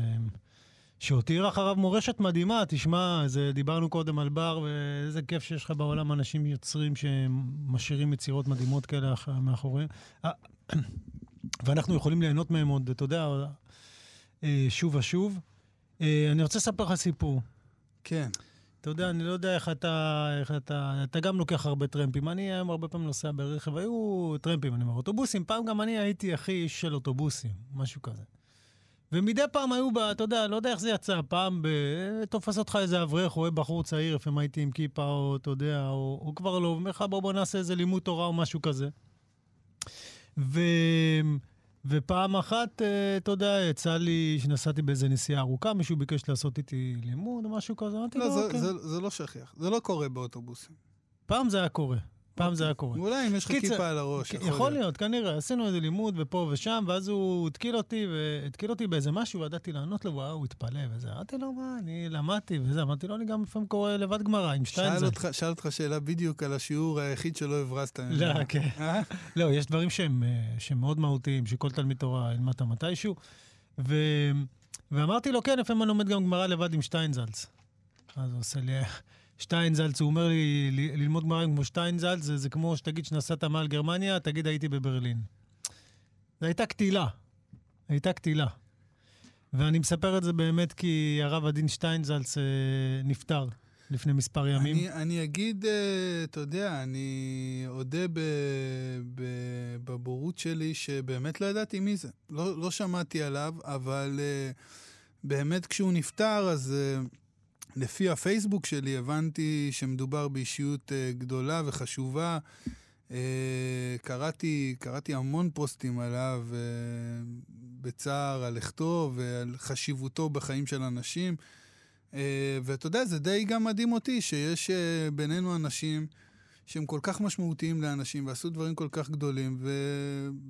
שהותיר אחריו מורשת מדהימה. תשמע, זה, דיברנו קודם על בר, ואיזה כיף שיש לך בעולם אנשים יוצרים שמשאירים יצירות מדהימות כאלה מאחוריהם. אה, *clears throat* ואנחנו יכולים ליהנות מהם עוד, אתה יודע, אה, שוב ושוב. אני רוצה לספר לך סיפור. כן. אתה יודע, אני לא יודע איך אתה, איך אתה, אתה גם לוקח הרבה טרמפים. אני היום הרבה פעמים נוסע ברכב, היו טרמפים, אני אומר, אוטובוסים. פעם גם אני הייתי הכי איש של אוטובוסים, משהו כזה. ומדי פעם היו, בה, אתה יודע, לא יודע איך זה יצא, פעם ב... תופס אותך איזה אברך, או בחור צעיר, לפעמים הייתי עם כיפה, או אתה יודע, או, או כבר לא, אומר לך, בוא, בוא נעשה איזה לימוד תורה או משהו כזה. ו... ופעם אחת, אה, אתה יודע, יצא לי שנסעתי באיזה נסיעה ארוכה, מישהו ביקש לעשות איתי לימוד או משהו כזה, אמרתי לו, לא, אוקיי. זה, זה לא שכיח, זה לא קורה באוטובוסים. פעם זה היה קורה. פעם זה היה קורה. אולי אם יש לך כיפה על הראש, יכול להיות. כנראה. עשינו איזה לימוד ופה ושם, ואז הוא התקיל אותי, והתקיל אותי באיזה משהו, וידעתי לענות לו, וואו, הוא התפלא וזה. אמרתי לו, מה, אני למדתי וזה. אמרתי לו, אני גם לפעמים קורא לבד גמרא עם שטיינזר. שאל אותך שאלה בדיוק על השיעור היחיד שלא הברזת. לא, כן. אה? לא, יש דברים שהם מאוד מהותיים, שכל תלמיד תורה ילמד אותם מתישהו. ואמרתי לו, כן, לפעמים אני לומד גם גמרא לבד עם שטיינזלץ. אז הוא עושה לי... שטיינזלץ, הוא אומר לי, ללמוד גמרא כמו שטיינזלץ, זה, כמו שתגיד שנסעת מעל גרמניה, תגיד הייתי בברלין. זו הייתה קטילה. הייתה קטילה. ואני מספר את זה באמת כי הרב עדין שטיינזלץ אה, נפטר לפני מספר ימים. אני, אגיד, אה, אתה יודע, אני אודה בבורות שלי שבאמת לא ידעתי מי זה. לא, לא שמעתי עליו, אבל אה, באמת כשהוא נפטר, אז... לפי הפייסבוק שלי הבנתי שמדובר באישיות uh, גדולה וחשובה. Uh, קראתי, קראתי המון פוסטים עליו uh, בצער על לכתו ועל חשיבותו בחיים של אנשים. ואתה יודע, זה די גם מדהים אותי שיש בינינו אנשים שהם כל כך משמעותיים לאנשים ועשו דברים כל כך גדולים, ו...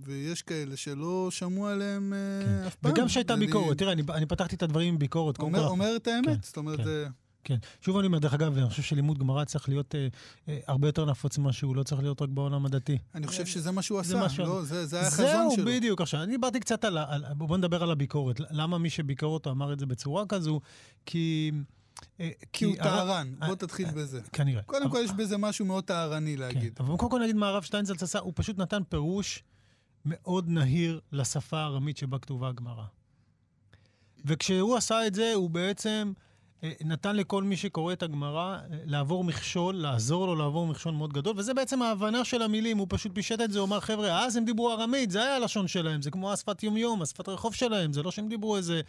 ויש כאלה שלא שמעו עליהם כן. אף פעם. וגם שהייתה ביקורת, תראה, אני, אני פתחתי את הדברים עם ביקורת. אומר, אומר את האמת, כן, זאת אומרת... כן. זה... כן. שוב אני אומר, דרך אגב, אני חושב שלימוד גמרא צריך להיות אה, אה, הרבה יותר נפוץ ממה שהוא, לא צריך להיות רק בעולם הדתי. אני חושב שזה מה שהוא עשה, מה לא, זה, זה היה החזון שלו. זהו, בדיוק. עכשיו, אני דיברתי קצת על, על... בוא נדבר על הביקורת. למה מי שביקר אותו אמר את זה בצורה כזו? כי... אה, כי הוא טהרן, בוא תתחיל בזה. כנראה. קודם כל יש בזה משהו מאוד טהרני להגיד. כן, אבל קודם כל נגיד מה הרב שטיינזלץ עשה, הוא פשוט נתן פירוש מאוד נהיר לשפה הארמית שבה כתובה הגמרא. וכשהוא עשה את זה, הוא בעצם אה, נתן לכל מי שקורא את הגמרא אה, לעבור מכשול, לעזור לו לעבור מכשול מאוד גדול, וזה בעצם ההבנה של המילים, הוא פשוט פישט את זה, הוא אמר, חבר'ה, אז הם דיברו ארמית, זה היה הלשון שלהם, זה כמו השפת יומיום, השפת רחוב שלהם, זה לא שהם דיברו איזה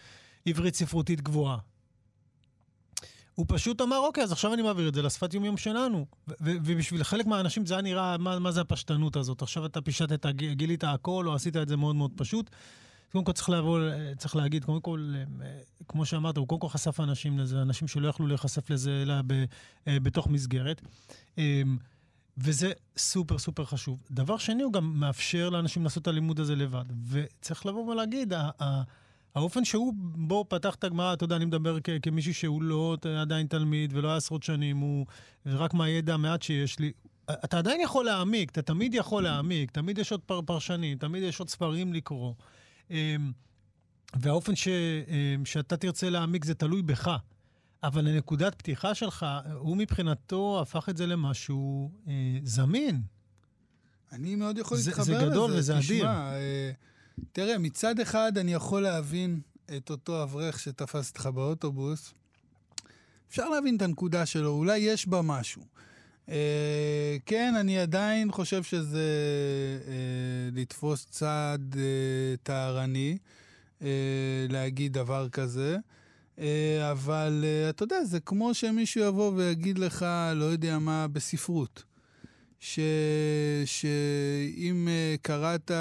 עברית ספרותית גבוהה. הוא פשוט אמר, אוקיי, אז עכשיו אני מעביר את זה לשפת יומיום שלנו. ובשביל חלק מהאנשים זה היה נראה, מה, מה זה הפשטנות הזאת? עכשיו אתה פישטת, גילית הכל, או עשית את זה מאוד מאוד פשוט. קודם כל צריך לעבור, צריך להגיד, קודם כל, אה, כמו שאמרת, הוא קודם כל חשף אנשים לזה, אנשים שלא יכלו להיחשף לזה אלא ב, אה, בתוך מסגרת. אמ, וזה סופר סופר חשוב. דבר שני, הוא גם מאפשר לאנשים לעשות את הלימוד הזה לבד. וצריך לבוא ולהגיד, האופן שהוא בו פתח את הגמרא, אתה יודע, אני מדבר כ- כמישהו שהוא לא עדיין תלמיד ולא היה עשרות שנים, הוא רק מהידע המעט שיש לי. אתה עדיין יכול להעמיק, אתה תמיד יכול להעמיק, תמיד יש עוד פר- פרשנים, תמיד יש עוד ספרים לקרוא. אמ, והאופן ש, אמ, שאתה תרצה להעמיק זה תלוי בך. אבל הנקודת פתיחה שלך, הוא מבחינתו הפך את זה למשהו אה, זמין. אני מאוד יכול להתחבר לזה. זה גדול וזה אדיר. תשמע, אה, תראה, מצד אחד אני יכול להבין את אותו אברך שתפס אותך באוטובוס. אפשר להבין את הנקודה שלו, אולי יש בה משהו. אה, כן, אני עדיין חושב שזה אה, לתפוס צעד אה, טהרני, אה, להגיד דבר כזה. אה, אבל אה, אתה יודע, זה כמו שמישהו יבוא ויגיד לך, לא יודע מה, בספרות. ש... שאם uh, קראת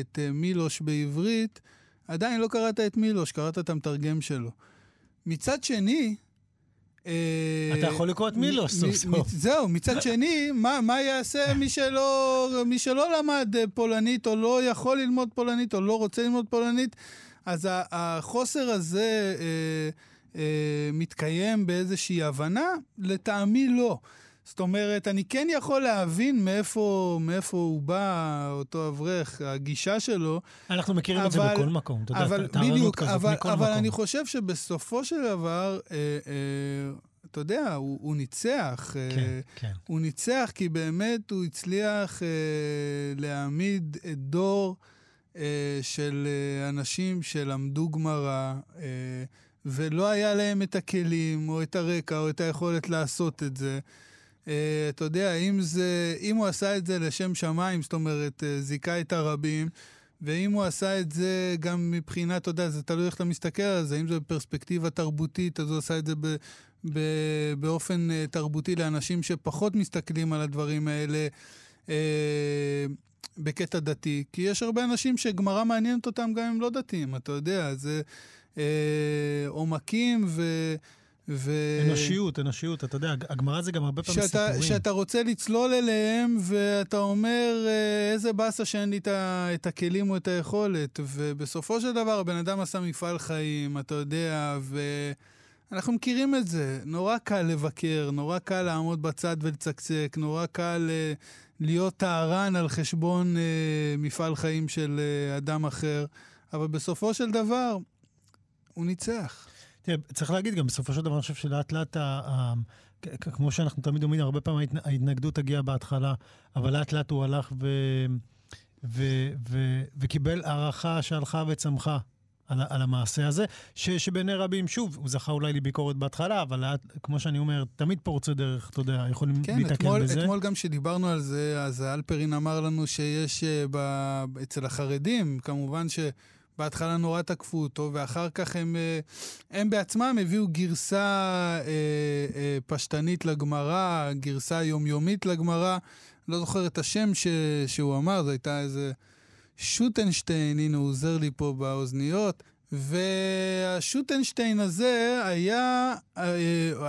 את uh, מילוש בעברית, עדיין לא קראת את מילוש, קראת את המתרגם שלו. מצד שני, אתה יכול לקרוא את מילוש סוף סוף. זהו, מצד שני, מה, מה יעשה *laughs* מי שלא, מי שלא למד פולנית, או לא יכול ללמוד פולנית, או לא רוצה ללמוד פולנית? אז החוסר הזה אה, אה, מתקיים באיזושהי הבנה? לטעמי לא. זאת אומרת, אני כן יכול להבין מאיפה, מאיפה הוא בא, אותו אברך, הגישה שלו. אנחנו מכירים אבל, את זה בכל מקום, אתה יודע, טהרנות כזאת אבל, מכל אבל מקום. אבל אני חושב שבסופו של דבר, אה, אה, אתה יודע, הוא, הוא ניצח. אה, כן, כן. הוא ניצח כי באמת הוא הצליח אה, להעמיד את דור אה, של אה, אנשים שלמדו גמרא. אה, ולא היה להם את הכלים, או את הרקע, או את היכולת לעשות את זה. Uh, אתה יודע, אם, זה, אם הוא עשה את זה לשם שמיים, זאת אומרת, uh, זיכה את הרבים, ואם הוא עשה את זה גם מבחינת, אתה יודע, זה תלוי איך אתה מסתכל על זה, אם זה בפרספקטיבה תרבותית, אז הוא עשה את זה ב, ב, באופן uh, תרבותי לאנשים שפחות מסתכלים על הדברים האלה. uh, בקטע דתי, כי יש הרבה אנשים שגמרא מעניינת אותם גם אם לא דתיים, אתה יודע, זה אה, עומקים ו... ו... אנושיות, אנושיות, אתה יודע, הגמרא זה גם הרבה פעמים שאתה, סיפורים. שאתה רוצה לצלול אליהם, ואתה אומר, אה, איזה באסה שאין לי את הכלים או את היכולת. ובסופו של דבר, הבן אדם עשה מפעל חיים, אתה יודע, ואנחנו מכירים את זה. נורא קל לבקר, נורא קל לעמוד בצד ולצקצק, נורא קל אה, להיות טהרן על חשבון מפעל חיים של אדם אחר. אבל בסופו של דבר, הוא ניצח. תראה, צריך להגיד גם, בסופו של דבר, אני חושב שלאט לאט, כמו שאנחנו תמיד אומרים, הרבה פעמים ההתנגדות תגיע בהתחלה, אבל לאט לאט הוא הלך ו... ו... ו... וקיבל הערכה שהלכה וצמחה על, על המעשה הזה, ש, שבעיני רבים, שוב, הוא זכה אולי לביקורת בהתחלה, אבל כמו שאני אומר, תמיד פורצי דרך, אתה יודע, יכולים כן, להתקן אתמול, בזה. כן, אתמול גם כשדיברנו על זה, אז אלפרין אמר לנו שיש uh, ב, אצל החרדים, כמובן ש... בהתחלה נורא תקפו אותו, ואחר כך הם, אה, הם בעצמם הביאו גרסה אה, אה, פשטנית לגמרא, גרסה יומיומית לגמרא. לא זוכר את השם ש, שהוא אמר, זו הייתה איזה שוטנשטיין, הנה הוא עוזר לי פה באוזניות. והשוטנשטיין הזה היה,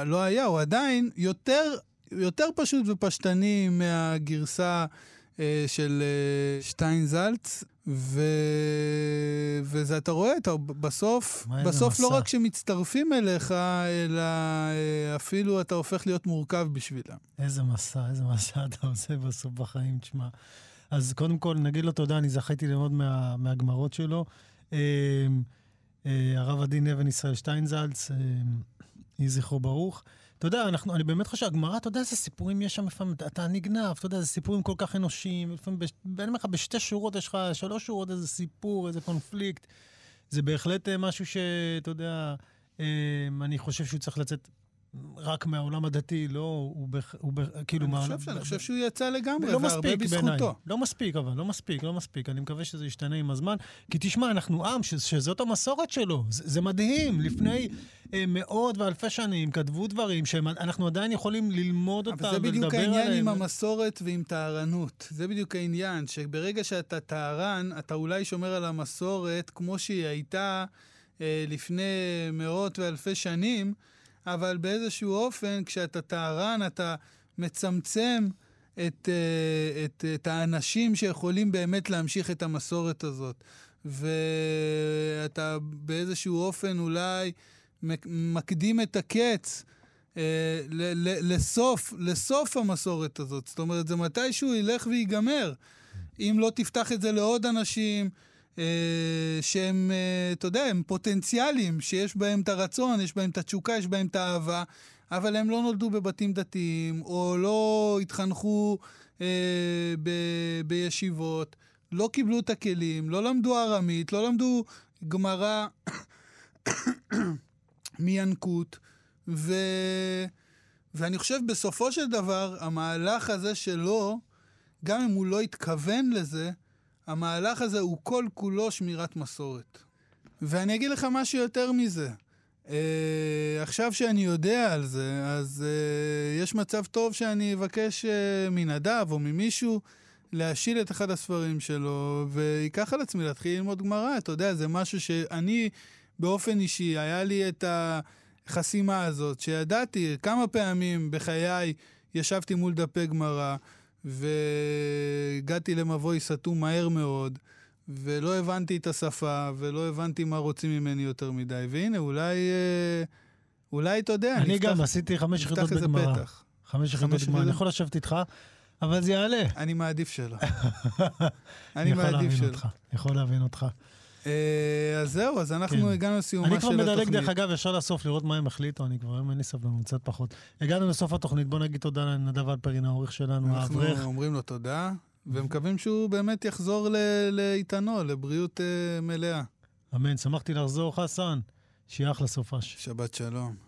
לא היה, הוא עדיין יותר, יותר פשוט ופשטני מהגרסה של שטיינזלץ. ו... וזה אתה רואה, אתה בסוף, בסוף לא רק שמצטרפים אליך, אלא אה, אפילו אתה הופך להיות מורכב בשבילם. איזה מסע, איזה מסע אתה עושה בסוף בחיים, תשמע. אז קודם כל, נגיד לו תודה, אני זכיתי ללמוד מה, מהגמרות שלו. אה, אה, הרב עדין אבן ישראל שטיינזלץ, יהי זכרו ברוך. אתה יודע, אנחנו, אני באמת חושב, הגמרא, אתה יודע איזה סיפורים יש שם לפעמים, אתה נגנב, אתה יודע, זה סיפורים כל כך אנושיים, לפעמים, אני אומר לך, בשתי שורות יש לך, שלוש שורות, איזה סיפור, איזה קונפליקט. זה בהחלט אה, משהו שאתה יודע, אה, אני חושב שהוא צריך לצאת רק מהעולם הדתי, לא, הוא, בח, הוא בח, כאילו... אני, מה, חושב, אני חושב שהוא יצא לגמרי, לא והרבה בזכותו. בעיני. לא מספיק, אבל, לא מספיק, לא מספיק. אני מקווה שזה ישתנה עם הזמן. כי תשמע, אנחנו עם ש, שזאת המסורת שלו. זה, זה מדהים. לפני אה, מאות ואלפי שנים כתבו דברים שאנחנו עדיין יכולים ללמוד אותם ולדבר עליהם. אבל זה בדיוק העניין עם המסורת ועם טהרנות. זה בדיוק העניין, שברגע שאתה טהרן, אתה אולי שומר על המסורת כמו שהיא הייתה אה, לפני מאות ואלפי שנים, אבל באיזשהו אופן, כשאתה טהרן, אתה מצמצם את, אה, את, את האנשים שיכולים באמת להמשיך את המסורת הזאת. ואתה באיזשהו אופן אולי מקדים את הקץ אה, ל, ל, לסוף, לסוף המסורת הזאת. זאת אומרת, זה מתישהו ילך וייגמר. אם לא תפתח את זה לעוד אנשים, שהם, אה, אתה יודע, הם פוטנציאליים, שיש בהם את הרצון, יש בהם את התשוקה, יש בהם את האהבה, אבל הם לא נולדו בבתים דתיים, או לא התחנכו אה, ב, בישיבות, לא קיבלו את הכלים, לא למדו ארמית, לא למדו גמרא *coughs* מינקות, ו... ואני חושב בסופו של דבר, המהלך הזה שלו, גם אם הוא לא התכוון לזה, המהלך הזה הוא כל כולו שמירת מסורת. ואני אגיד לך משהו יותר מזה. Uh, עכשיו שאני יודע על זה, אז uh, יש מצב טוב שאני אבקש uh, מנדב או ממישהו להשיל את אחד הספרים שלו, ויקח על עצמי להתחיל ללמוד גמרא. אתה יודע, זה משהו שאני באופן אישי, היה לי את החסימה הזאת, שידעתי כמה פעמים בחיי ישבתי מול דפי גמרא, והגעתי למבוי סתום מהר מאוד, ולא הבנתי את השפה, ולא הבנתי מה רוצים ממני יותר מדי. והנה, אולי, אה, אולי, אתה יודע, אני נפתח, גם עשיתי חמש יחידות בגמרא. חמש יחידות גמר, אני יכול לשבת איתך, אבל זה יעלה. אני מעדיף שלא. *laughs* אני מעדיף שלא. אני יכול להבין אותך. אה, אז זהו, אז אנחנו כן. הגענו לסיומה של התוכנית. אני כבר מדלג, דרך אגב, ישר לסוף, לראות מה הם החליטו, אני כבר היום אין לי סבלנות, קצת פחות. הגענו לסוף התוכנית, בוא נגיד תודה לנדב אלפרין, העורך שלנו, האברך. אנחנו אומרים לו תודה, ומקווים שהוא באמת יחזור לאיתנו, לבריאות uh, מלאה. אמן, שמחתי לחזור, חסן. שיהיה אחלה סופש. שבת שלום.